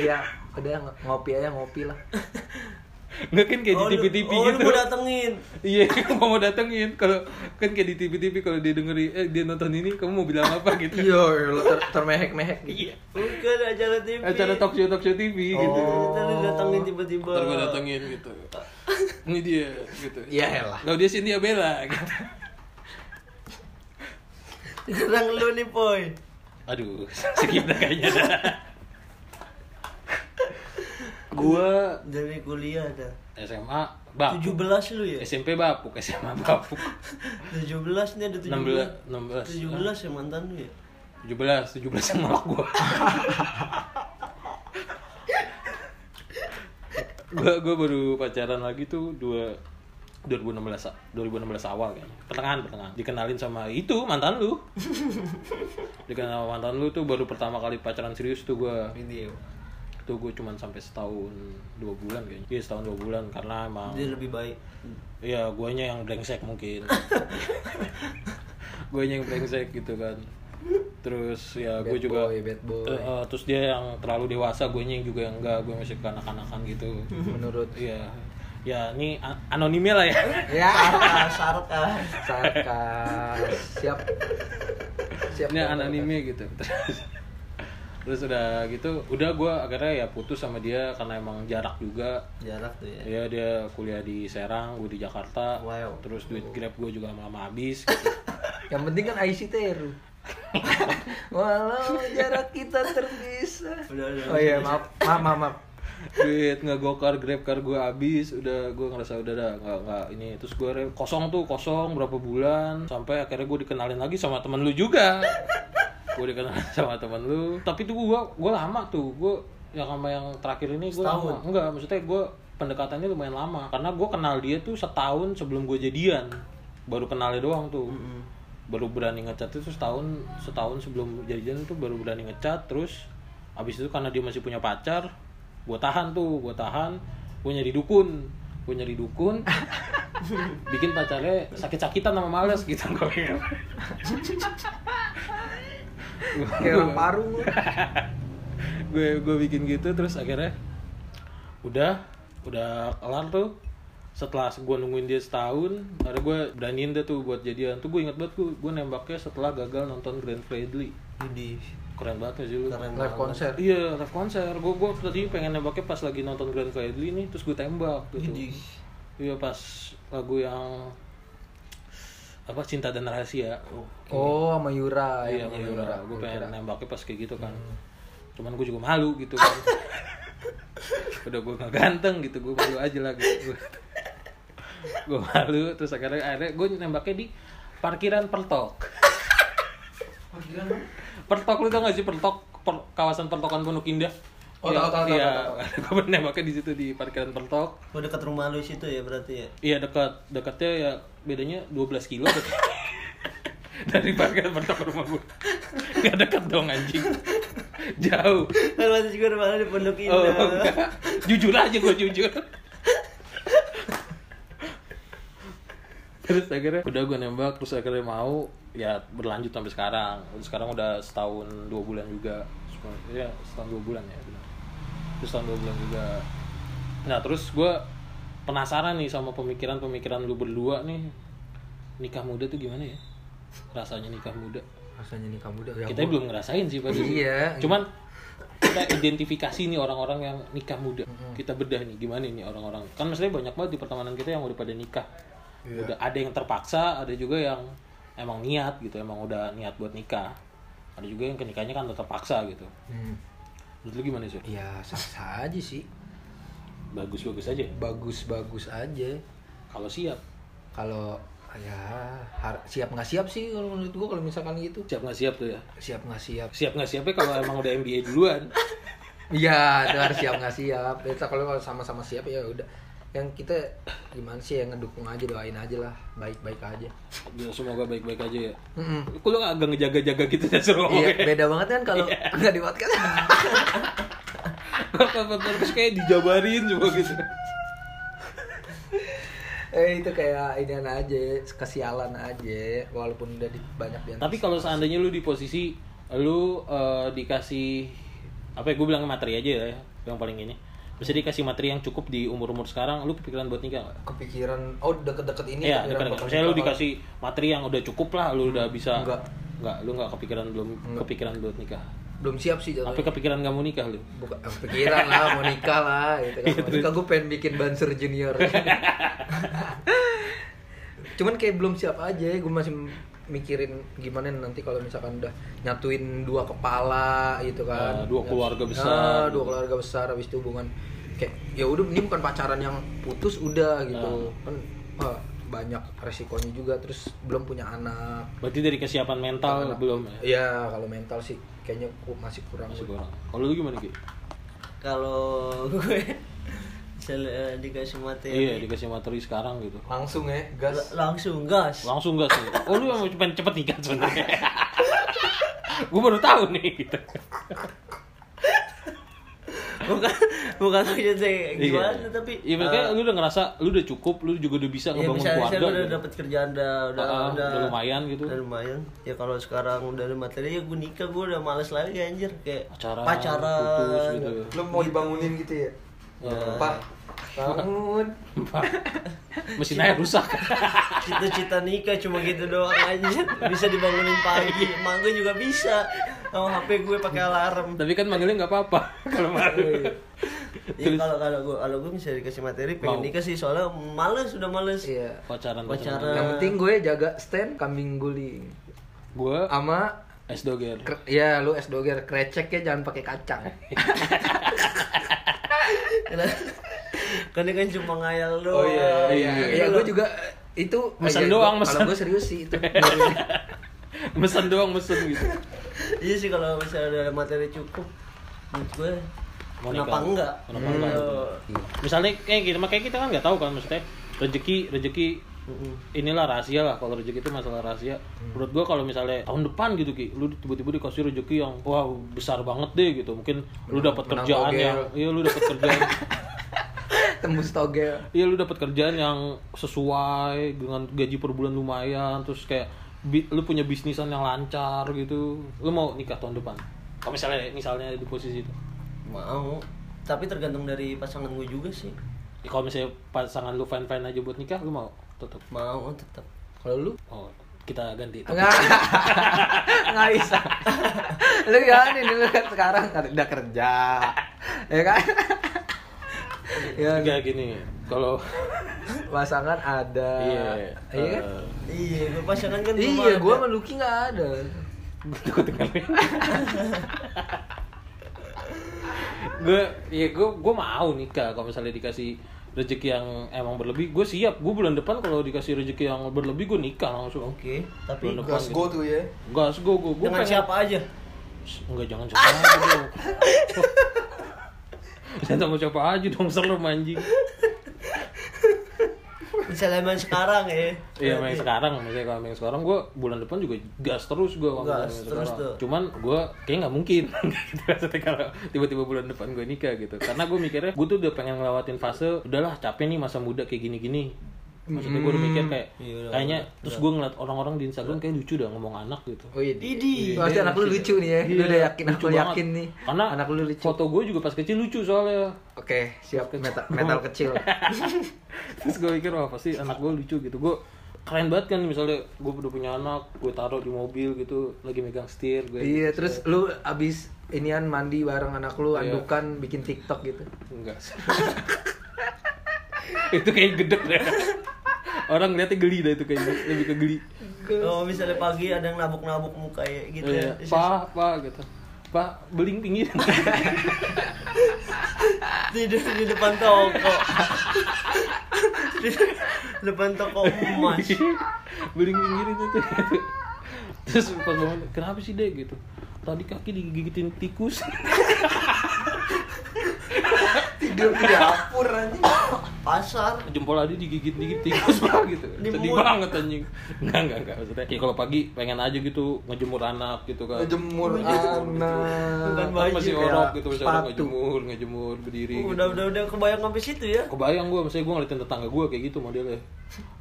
Ya, udah ng- ngopi aja ngopi lah. nggak kan kayak Oh, di lu- TV TV oh, gitu lu mau datengin. iya kamu mau datengin kalau kan kayak di TV TV kalau dia dengerin eh dia nonton ini kamu mau bilang apa gitu Iya, lo ter termehek-mehek. gitu. iya Bukan acara TV. acara talk show talk show TV gitu Oh. Ntar lu datengin tiba-tiba. ntar gue datengin gitu ini dia gitu Iya lah. kalau dia Cindy Bella gitu Sekarang lu nih, Poy. aduh dah kayaknya dah gua Dari kuliah dah. SMA bapuk 17 lu ya? SMP bapuk SMA bapuk 17 nih ada 16 17. 16 17 ya mantan lu ya? 17 17 yang nolak gua gua gua baru pacaran lagi tuh dua 2016 2016 awal kayaknya pertengahan pertengahan dikenalin sama itu mantan lu dikenal sama mantan lu tuh baru pertama kali pacaran serius tuh gua Video. Tuh gue cuman sampai setahun dua bulan kayaknya iya setahun dua bulan karena emang Dia lebih baik. Iya, guanya yang brengsek mungkin. guanya yang brengsek gitu kan. Terus ya gue juga boy, bad boy. Eh, eh, terus dia yang terlalu dewasa, guanya yang juga yang enggak, gue masih kanak-kanakan gitu. Menurut Iya. Ya, ini anonimnya lah ya. ya sarkas. sarkas siap siap Ini anonimnya gitu. Terus Terus udah gitu, udah gue akhirnya ya putus sama dia karena emang jarak juga. Jarak tuh ya. Ya dia kuliah di Serang, gue di Jakarta. Wow. Terus duit Grab gue juga lama-lama habis. Gitu. yang penting kan IC Teru walau jarak kita terpisah Udah, udah. oh iya maaf maaf maaf, maaf. duit nggak gokar grab car gue habis udah gue ngerasa udah dah nggak nggak ini terus gue kosong tuh kosong berapa bulan sampai akhirnya gue dikenalin lagi sama temen lu juga gue dikenalin sama temen lu. Tapi tuh gue gue lama tuh. Gue yang sama yang terakhir ini gue lama. Enggak maksudnya gue pendekatannya lumayan lama. Karena gue kenal dia tuh setahun sebelum gue jadian. Baru kenalnya doang tuh. Mm-mm. baru berani ngecat itu setahun setahun sebelum jadian tuh baru berani ngecat. Terus abis itu karena dia masih punya pacar gue tahan tuh. Gue tahan gue nyari dukun. Gue nyari dukun bikin pacarnya sakit-sakitan sama males gitu. gue kayak orang paru. Gue gue bikin gitu terus akhirnya udah udah kelar tuh. Setelah gue nungguin dia setahun akhirnya gue beraniin deh tuh buat jadian. Tuh gue inget banget gue gue nembaknya setelah gagal nonton Grand Friendly Jadi keren banget sih lu. Keren live banget. konser? Iya, live konser. Gue gue tadi pengen nembaknya pas lagi nonton Grand Friendly nih, terus gue tembak gitu. Jadi Iya pas lagu yang apa cinta dan rahasia. oh sama Yura iya, yang sama Yura. Gue Gua pengen kira. nembaknya pas kayak gitu kan. Cuman gue juga malu gitu kan. Udah gue gak ganteng gitu, gue malu aja lah gitu. gue malu, terus akhirnya akhirnya gue nembaknya di parkiran Pertok. Pertok lu tau gak sih Pertok per- kawasan Pertokan Pondok Indah? Oh, tahu, tahu, tahu, Iya, tahu, gue nembaknya di situ di parkiran Pertok. Oh dekat rumah lu situ ya berarti ya? Iya dekat, dekatnya ya bedanya 12 kilo dari parkiran Pertok ke rumah gue. Gak dekat dong anjing. Jauh. Kan masih juga rumah lu di Pondok Oh, Indah. enggak. Jujur aja gue jujur. terus akhirnya udah gue nembak terus akhirnya mau ya berlanjut sampai sekarang terus sekarang udah setahun dua bulan juga ya setahun dua bulan ya terus setahun dua bulan juga. Nah terus gue penasaran nih sama pemikiran-pemikiran lu berdua nih. Nikah muda tuh gimana ya? Rasanya nikah muda. Rasanya nikah muda ya kita gua- belum ngerasain sih pada Iya. cuman kita identifikasi nih orang-orang yang nikah muda. Kita bedah nih gimana nih orang-orang. Kan maksudnya banyak banget di pertemanan kita yang udah pada nikah. Iya. udah ada yang terpaksa ada juga yang emang niat gitu emang udah niat buat nikah. Ada juga yang kenikahnya kan udah terpaksa gitu. Hmm. Menurut lu gimana sih? Ya sah-sah aja sih. Bagus-bagus aja? Bagus-bagus aja. Kalau siap? Kalau ya har- siap nggak siap sih kalau menurut gua kalau misalkan gitu. Siap nggak siap tuh ya? Siap nggak siap. Siap nggak siapnya kalau emang udah MBA duluan. Iya, itu harus siap nggak siap. Kalau sama-sama siap ya udah. Yang kita gimana sih yang ngedukung aja doain aja lah, baik-baik aja. Ya, semoga baik-baik aja ya. Mm-mm. Kok lu agak ngejaga-jaga gitu ya suruh Iya, beda banget kan kalau nggak di podcast. Terus kayak dijabarin cuma gitu. eh itu kayak ini aja, kesialan aja, walaupun udah di, banyak di Tapi kalau seandainya lu di posisi lu eh, dikasih apa ya gue bilang materi aja ya yang paling ini. Bisa dikasih materi yang cukup di umur-umur sekarang, lu kepikiran buat nikah nggak? kepikiran, oh deket-deket ini. Iya, kepikiran dekat bakal Misalnya lu dikasih materi yang udah cukup lah, lu udah bisa Enggak. Enggak, lu nggak kepikiran belum Enggak. kepikiran buat nikah. belum siap sih Tapi jatuhnya. kepikiran gak mau nikah lu. Bukan eh, pikiran lah mau nikah lah gitu kan. Mau nikah gue pengen bikin banser junior. Cuman kayak belum siap aja, gue masih mikirin gimana nanti kalau misalkan udah nyatuin dua kepala gitu kan. Ah, dua keluarga besar. Ah, dua keluarga besar habis itu hubungan kayak ya udah ini bukan pacaran yang putus udah gitu. Ah. Kan banyak resikonya juga terus belum punya anak. Berarti dari kesiapan mental Anak. belum ya? Iya, kalau mental sih kayaknya masih kurang. Masih kurang. Kalau lu gimana Ki? Kalau gue dikasih materi Iya, dikasih materi sekarang gitu. Langsung ya, gas. la- langsung gas. Langsung gak sih? Oh lu emang pengen cepet nikah sebenarnya? gue baru tahu nih gitu. bukan bukan maksudnya gimana tapi Iya, makanya eh, lu udah ngerasa lu udah cukup, lu juga udah bisa ya ngebangun misalnya keluarga. saya udah gitu. dapat kerjaan udah udah, Ah, udah udah lumayan gitu. udah lumayan ya kalau sekarang udah ada materi ya gue nikah gue udah males lagi anjir kayak Pacaran, pacaran putus gitu. Lu mau dibangunin gitu ya? Ya. Pak, bangun. Mesin air rusak. cita-cita nikah cuma gitu doang anjir bisa dibangunin pagi emang gue juga bisa sama HP gue pakai alarm Tapi kan manggilnya nggak apa-apa kalau malu. ya kalau kalau gue kalau gue bisa dikasih materi pengen Mau. nikah sih soalnya males udah males Iya. Pacaran, Pacaran. Yang penting gue jaga stand kambing guling. Gue Sama es doger. kre- ya lu es doger kreceknya jangan pakai kacang. karena karena kan cuma ngayal Oh doang iya, iya. Iya. Iya, gue juga itu Mesen doang, gua- mesen. Kalau gue serius sih itu. mesen doang mesen gitu. iya sih kalau misalnya ada materi cukup menurut gue Mau kenapa enggak Kenapa enggak? Iya. Misalnya kayak gitu, makanya kita kan nggak tahu kan maksudnya rezeki rezeki. Inilah rahasia lah kalau rezeki itu masalah rahasia. Menurut gua kalau misalnya tahun depan gitu ki lu tiba-tiba dikasih rezeki yang wah besar banget deh gitu. Mungkin lu dapat kerjaan togel. yang iya lu dapat kerjaan. Tembus togel. iya lu dapat kerjaan yang sesuai dengan gaji per bulan lumayan terus kayak bi- lu punya bisnisan yang lancar gitu. Lu mau nikah tahun depan? Kalau misalnya misalnya di posisi itu. Mau. Tapi tergantung dari pasangan gue juga sih. Ya, kalau misalnya pasangan lu fine fine aja buat nikah lu mau tetap mau tetap Kalau lu oh kita ganti topik. Enggak. Enggak bisa. lu ya ini lu kan sekarang udah kerja. Ya kan? ya Kayak gini kalau pasangan ada. iya Iya kan? eh, iya gue pasangan kan Iya, gua sama Lucky nggak ada. gue dengerin gue iya gue gue mau nikah kalau misalnya dikasih rezeki yang emang berlebih gue siap. Gue bulan depan kalau dikasih rezeki yang berlebih gue nikah langsung. Oke tapi Bulan depan gitu. tuh ya. gas gue gue gue dengan siapa aja? Enggak jangan siapa aja dong jangan sama siapa aja dong. Serem anjing misalnya main sekarang ya Iya main sekarang, misalnya kalau main sekarang gue bulan depan juga gas terus gue kalau Gas main terus sekarang. tuh. Cuman gue kayak nggak mungkin gitu maksudnya kalau tiba-tiba bulan depan gue nikah gitu. Karena gue mikirnya gue tuh udah pengen ngelewatin fase udahlah capek nih masa muda kayak gini-gini. Maksudnya gue udah mikir kayak Iya, udah, kayaknya terus gue ngeliat orang-orang di Instagram kayak lucu dah ngomong anak gitu. Oh iya. Didi. Pasti anak lu lucu nih ya. Lu udah yakin lucu aku banget. yakin nih. Karena anak lu lucu. foto gue juga pas kecil lucu soalnya. Oke, siap metal, metal kecil. terus gue mikir wah pasti anak gue lucu gitu gue keren banget kan misalnya gue udah punya anak gue taruh di mobil gitu lagi megang setir gue iya, terus lu abis inian mandi bareng anak lu, Iya. andukan bikin TikTok gitu. enggak itu kayak gedek deh orang ngeliatnya geli dah itu kayaknya lebih ke geli. Oh misalnya pagi ada yang nabuk-nabuk muka ya gitu iya. ya. Pak pak gitu. Pak beling pinggir tidur di depan toko. Di depan toko emas. Beling pinggir itu tuh gitu. terus pas bangun kenapa sih dek? gitu. Tadi kaki digigitin tikus tidur di dapur anjing. pasar. Jempol Adi digigit digit tikus pak gitu. Di sedih banget anjing. Enggak enggak enggak. Maksudnya ya kalau pagi pengen aja gitu ngejemur anak gitu kan. Ngejemur Bukan anak. Kan masih kayak orok gitu masih orok ngejemur ngejemur berdiri gitu. udah udah udah kebayang sampai situ ya? Kebayang gue misalnya gue ngeliatin tetangga gue kayak gitu modelnya.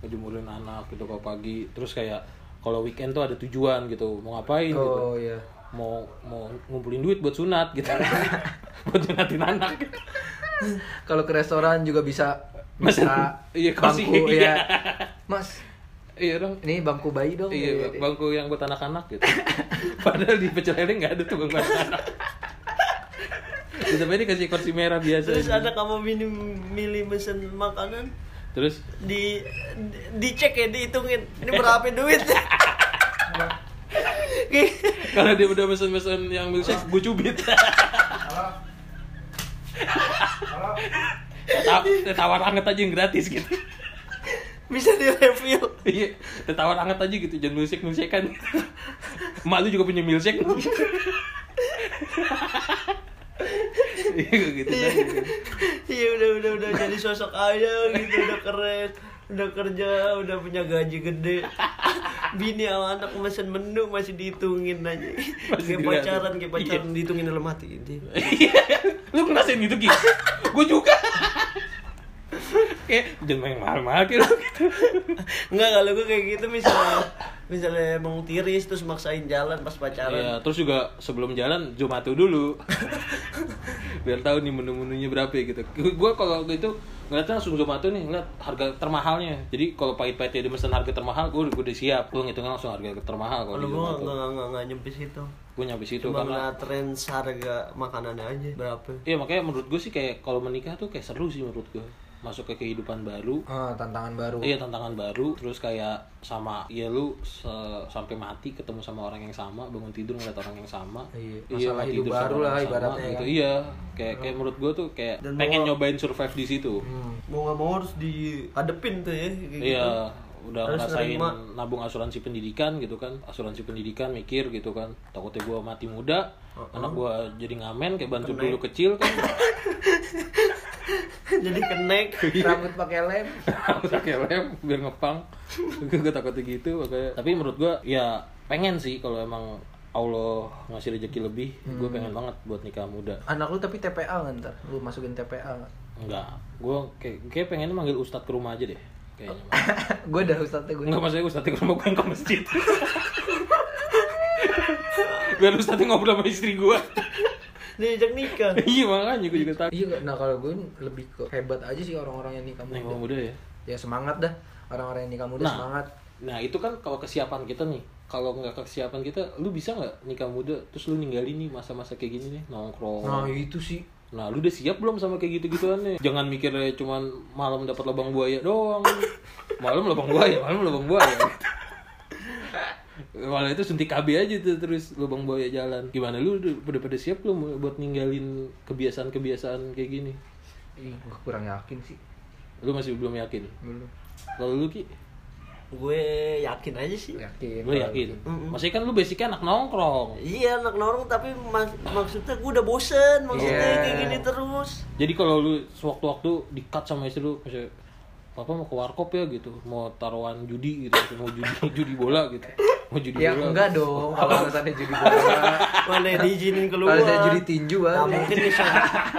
Ngejemurin anak gitu kalau pagi. Terus kayak kalau weekend tuh ada tujuan gitu mau ngapain gitu. Oh iya. mau mau ngumpulin duit buat sunat gitu. Buat sunatin anak gitu. Kalau ke restoran juga bisa bisa iya, bangku iya. ya. Mas, iya dong ini bangku bayi dong. iya Gitu. bangku yang buat anak-anak gitu padahal di pecel lele nggak ada tuh bangku anak Tapi ini kasih kursi merah biasa terus gitu. ada kamu milih milih mesen makanan terus di di- dicek ya dihitungin ini berapa duit kalau dia udah mesen-mesen yang milkshake gue cubit Ta- tawar anget aja yang gratis gitu. Bisa direview iya tawar anget aja gitu jangan milkshake kan. Emak lu juga punya milkshake. Iya gitu. Dah. iya udah udah udah jadi sosok ayah gitu udah keren udah kerja udah punya gaji gede. Bini sama anak mesen menu masih dihitungin aja. Masih kayak pacaran kayak pacaran Iya. dihitungin dalam hati ini Iya, lu ngerasain gitu gitu gue juga kayak jangan main mahal-mahal gitu Enggak kalau gue kayak gitu misalnya misalnya emang tiris terus maksain jalan pas pacaran Iya, terus juga sebelum jalan Jumatu dulu. Biar tahu nih menu-menunya berapa ya gitu. Gua kalau gitu ngeliatnya langsung Jumatu nih, ngeliat harga termahalnya. Jadi kalau pahit-pahit dia mesen harga termahal, gua gua udah siap. Gua ngitungnya langsung harga termahal kalau kalau di gue Jumatu. nggak nggak nggak nyampe situ Gua nyampe situ cuma karena tren harga makanannya aja berapa Iya makanya menurut gue sih kayak kalau menikah tuh kayak seru sih menurut gue masuk ke kehidupan baru Ah, tantangan baru. Iya tantangan baru terus kayak sama ya lu se- sampai mati ketemu sama orang yang sama bangun tidur ngeliat orang yang sama Iya, Iya, masalah hidup tidur baru lah yang sama, ibaratnya gitu kan. iya kayak kayak menurut gue tuh kayak Dan pengen mau- nyobain survive di situ Hmm. mau nggak mau harus dihadepin tuh ya kayak iya gitu. Udah Harus ngerasain nerima. nabung asuransi pendidikan gitu kan. Asuransi pendidikan mikir gitu kan. Takutnya gue mati muda anak gue jadi ngamen kayak bantu Kenek. dulu kecil kan. Jadi kenek Rambut pakai lem. pakai lem biar ngepang. Gue takutnya gitu makanya. Tapi menurut gue ya pengen sih kalau emang Allah ngasih rezeki lebih. Gue pengen banget buat nikah muda. Anak lu tapi TPA nggak ntar? Lu masukin TPA nggak? enggak gue kayak kayak pengen manggil ustadz ke rumah aja deh kayaknya gue udah ustadznya gue. enggak maksudnya ustadz ke rumah bukan ke masjid. Biar ustadz ngobrol sama istri gue diajak nikah. Iya makanya gue juga takut. Iya, nah kalau gue lebih ke hebat aja sih orang-orang yang nikah nikah muda. muda ya? Ya semangat dah. Orang-orang yang nikah muda Nah. semangat. Nah itu kan kalau kesiapan kita nih. Kalau nggak kesiapan kita Lu bisa nggak nikah muda? Terus lu ninggalin nih masa-masa kayak gini nih Nongkrong. Nah itu sih. Nah lu udah siap belum sama kayak gitu-gituannya? Jangan mikirnya cuman malam dapat lubang buaya doang. Malam lubang buaya, malam lubang buaya. Malah itu suntik KB aja tuh terus lubang buaya jalan. Gimana lu udah pada siap belum buat ninggalin kebiasaan-kebiasaan kayak gini? Ih, kurang yakin sih. Lu masih belum yakin? Belum. Kalau lu Ki, gue yakin aja sih Yakin. lu kalau yakin? Mm-mm. Masih kan lu basicnya anak nongkrong iya anak norong tapi mak- maksudnya gue udah bosen maksudnya Iya. kayak gini terus Jadi kalau lu sewaktu-waktu di-cut sama istri lu misalnya Papa mau ke warkop ya gitu, mau taruhan judi gitu, mau judi judi bola gitu, mau judi Ya bola. enggak dong kalau alasannya judi bola. mana diizinin keluar Kalau saya judi tinju nah, mungkin bisa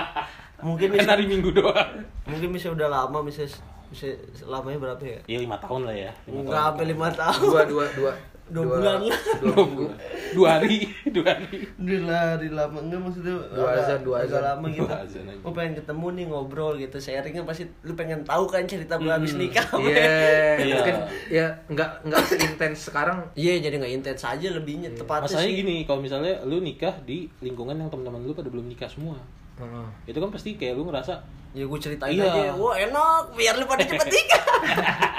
mungkin Kan bisa hari Minggu doang. mungkin bisa udah lama bisa bisa lamanya berapa ya Ya lima tahun lah ya. lima nggak sampai lima tahun Dua dua dua. Dua bulan lah. Dua minggu. Dua hari, dua hari. Lah, hari lama enggak maksudnya Dua azan, dua azan. lama gitu. Dua azan aja. Gue pengen ketemu nih ngobrol gitu, sharingnya pasti lu pengen tahu kan cerita gue habis nikah. Iya, Iya. kan ya enggak enggak seintens sekarang. Iya, jadi nggak intens aja lebihnya tepatnya Masalahnya sih. gini, kalau misalnya lu nikah di lingkungan yang teman-teman lu pada belum nikah semua, Heeh. itu kan pasti kayak lu ngerasa Ya gue ceritain Iya. aja, wah enak, biar lu pada cepet nikah.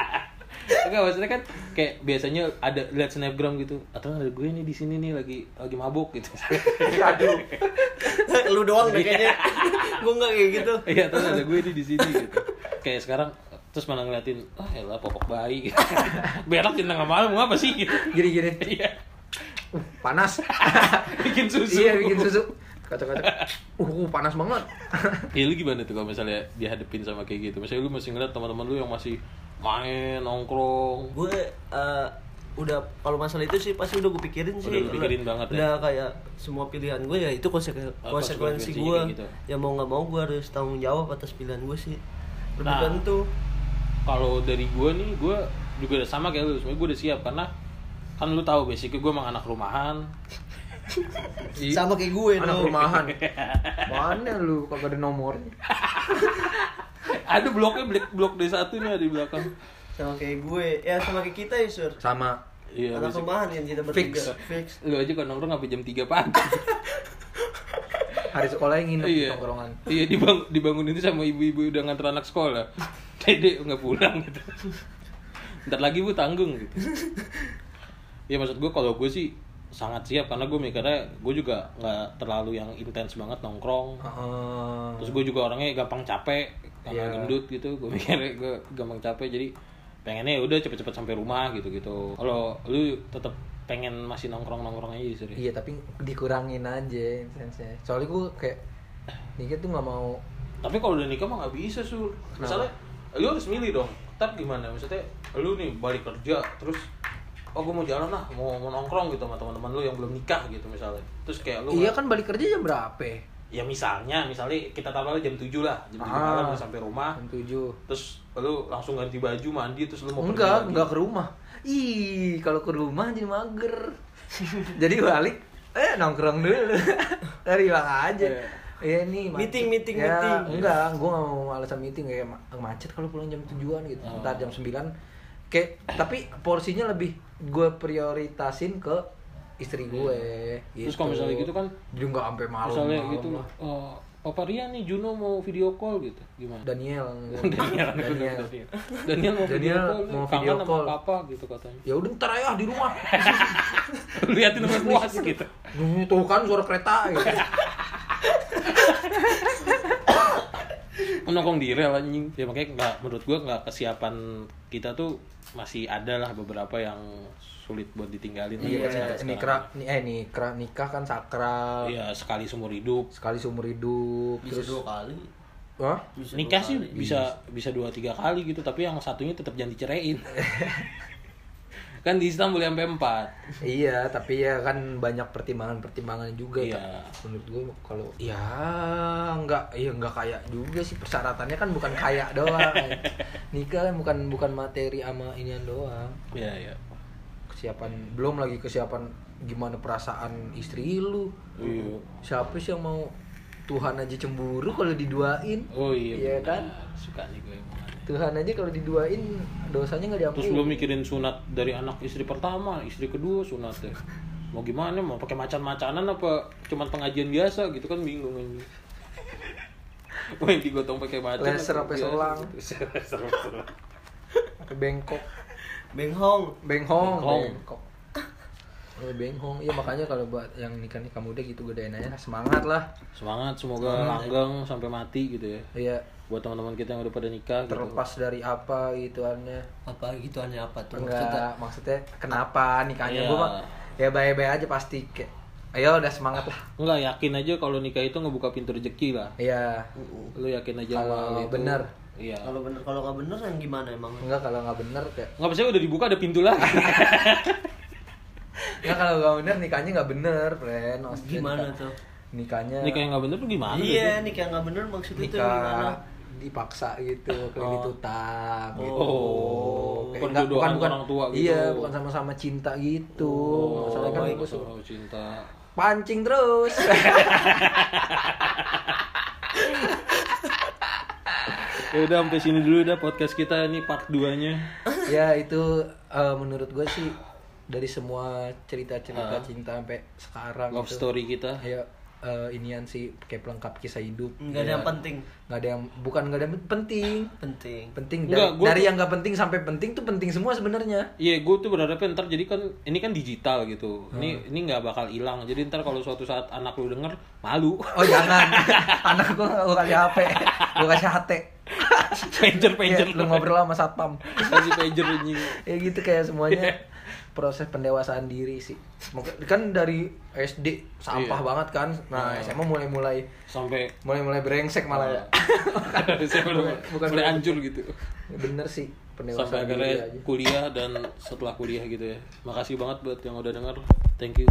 Enggak maksudnya kan kayak biasanya ada lihat snapgram gitu atau ada gue nih di sini nih lagi lagi mabuk gitu. Aduh. lu doang deh kayaknya. gue nggak kayak gitu. Iya, terus ada gue nih di sini gitu. Kayak sekarang terus mana ngeliatin, ah ya popok bayi. Gitu. Berak di tengah malam mau apa sih gitu. Gini-gini. Iya. Panas. Bikin susu. iya, bikin susu. Kacak-kacak uh panas banget Ya lu gimana tuh kalau misalnya dihadepin sama kayak gitu? Misalnya lu masih ngeliat teman-teman lu yang masih main nongkrong. gue eh, udah kalau masalah itu sih pasti udah gue pikirin sih Udah lu pikirin banget ya? udah kayak semua pilihan gue ya itu konsek Oh, konsekuensi gue gitu. ya mau nggak mau gue harus tanggung jawab atas pilihan gue sih Nah. belum tentu Kalau dari gua nih, gua juga udah sama kayak lu. Sebenarnya gua udah siap karena kan lu tahu basicnya gua emang anak rumahan. Sama kayak gue anak dong. rumahan mana lu kagak ada nomornya ada bloknya blok blok D1 nih ada di belakang. sama kayak gue ya sama kayak kita ya sur sama Iya, anak rumahan yang kita bertiga Fix. fix Lu aja kalau nongkrong sampai jam 3 pagi. hari sekolah yang nginep di iya. tongkrongan Iya, dibang dibangunin itu sama ibu-ibu udah nganter anak sekolah. Dede nggak pulang gitu. Ntar lagi bu tanggung gitu. Ya maksud gue kalau gue sih sangat siap karena gue mikirnya gue juga nggak terlalu yang intens banget nongkrong. Heeh. Terus gue juga orangnya gampang capek, karena Iya. gendut gitu. Gue mikirnya gue gampang capek jadi pengennya ya udah cepet-cepet sampai rumah gitu gitu. Kalau lu tetap pengen masih nongkrong nongkrong aja sih. Iya tapi dikurangin aja intensnya. Soalnya gue kayak nikah tuh nggak mau Tapi kalau udah nikah mah nggak bisa sul. Misalnya lu harus milih dong. Tapi gimana? Maksudnya lu nih balik kerja terus oh gue mau jalan lah mau, mau nongkrong gitu sama teman-teman lu yang belum nikah gitu misalnya terus kayak lu Iya kan balik kerja jam berapa? ya misalnya misalnya kita taruh jam 7 lah jam 7 Ah. malam udah sampai rumah Jam tujuh. terus lu langsung ganti baju mandi terus lu mau pergi Enggak, lagi. enggak ke rumah. Ih, kalau ke rumah jadi mager. jadi balik eh nongkrong dulu. Dari bang aja. Iya. Iya nih macet. Meeting, meeting, ya, meeting. Enggak, gua gak mau alasan meeting kayak ma- macet kalau pulang jam tujuan gitu. Oh. Ntar jam 9 kayak tapi porsinya lebih gue prioritasin ke istri gue. Terus kalau misalnya gitu kan, jadi nggak sampai malam. misalnya malam gitu lah. oh, Papa Rian nih Juno mau video call gitu gimana Daniel. Daniel Daniel. Daniel mau video Daniel call mau kangen video sama call. papa gitu katanya Ya udah ntar aja di rumah. liatin sama puas gitu Tuh kan suara kereta gitu. nongkrong di rel anjing ya makanya nggak menurut gua nggak kesiapan kita tuh masih ada lah beberapa yang sulit buat ditinggalin Iya, nikah, ni eh nikah, nikah kan sakral. iya sekali seumur hidup Sekali seumur hidup. bisa terus dua kali Hah? bisa nikah dua sih kali. bisa bisa dua tiga kali gitu tapi yang satunya tetap jangan diceraiin kan di Islam boleh sampai empat Iya, tapi ya kan banyak pertimbangan-pertimbangan juga. Iya. Ta- Menurut gue kalau ya nggak, ya nggak kayak juga sih persyaratannya kan bukan kaya doang. nikah kan bukan bukan materi sama inian doang. iya iya Kesiapan belum lagi kesiapan gimana perasaan istri lu. iya Siapa sih yang mau Tuhan aja cemburu kalau diduain? oh iya Iya benar. kan? suka nih gue emang. Tuhan aja kalau diduain dosanya nggak diampuni. terus belum mikirin sunat dari anak istri pertama istri kedua sunat ya mau gimana mau pakai macan-macanan apa cuman pengajian biasa gitu kan bingung ini mau yang digotong pakai macan Laser apa selang? gitu. Laser apa selang. Bengkok. Benghong Benghong, Benghong. bengkok. Oh, benghong. Iya makanya kalau buat yang nikah nikah muda gitu gedein aja semangat lah. semangat semoga langgeng sampai mati gitu ya Iya, buat teman-teman kita yang udah pada nikah gitu. terlepas dari apa gitu aneh. apa gitu aneh apa tuh maksudnya Enggak, maksudnya kenapa nikahnya Iya. gua mah ya baik-baik aja pasti kayak ayo udah semangat lah. Enggak yakin aja kalau nikah itu ngebuka pintu rezeki lah. Iya. Lu yakin aja Kalau itu. bener. Iya. kalau bener kalau nggak bener yang gimana emang Enggak kalau nggak bener kayak Enggak percaya udah dibuka ada pintu lagi. Enggak kalau nggak bener nikahnya nggak bener, friend. Maksudnya gimana nikah- tuh Nikahnya nikah yang enggak bener tuh gimana? iya nih kayak nggak bener maksudnya tuh gimana nikah dipaksa gitu kayak Oh. ditutang gitu. Oh, Kayak perjodohan nggak- bukan bukan orang tua gitu. Iya, bukan sama-sama cinta gitu. Oh, Masalahnya kan gue suka cinta. pancing terus. Ya udah sampai sini dulu dah podcast kita ini part 2-nya. ya itu eh, menurut gue sih dari semua cerita-cerita Ah. cinta sampai sekarang Love gitu. story kita. Ya eh, inian sih kayak pelengkap kisah hidup. nggak ada Ya, yang penting nggak ada yang bukan nggak ada yang penting. penting Penting dari, Enggak, gua dari tuh- yang nggak penting sampai penting tuh penting semua sebenarnya. Iya, gue tuh berharapnya ntar jadi kan ini kan digital gitu. Hmm. Ini ini nggak bakal hilang. Jadi ntar kalau suatu saat anak lu denger malu. Oh jangan, anak gua gua kasih HP, gua kasih HT. pager pager Iya, lu ngobrol sama satpam masih pager anjing ya gitu kayak semuanya proses pendewasaan diri sih. Mungkin- kan dari SD sampah Iya. banget kan. Nah Iya. SMA mulai mulai sampai mulai mulai brengsek malah ya. Bukan- bukan mulai hancur gitu. Bener sih sampai pendewasaan diri akhirnya aja. kuliah dan setelah kuliah gitu ya. Makasih banget buat yang udah denger. Thank you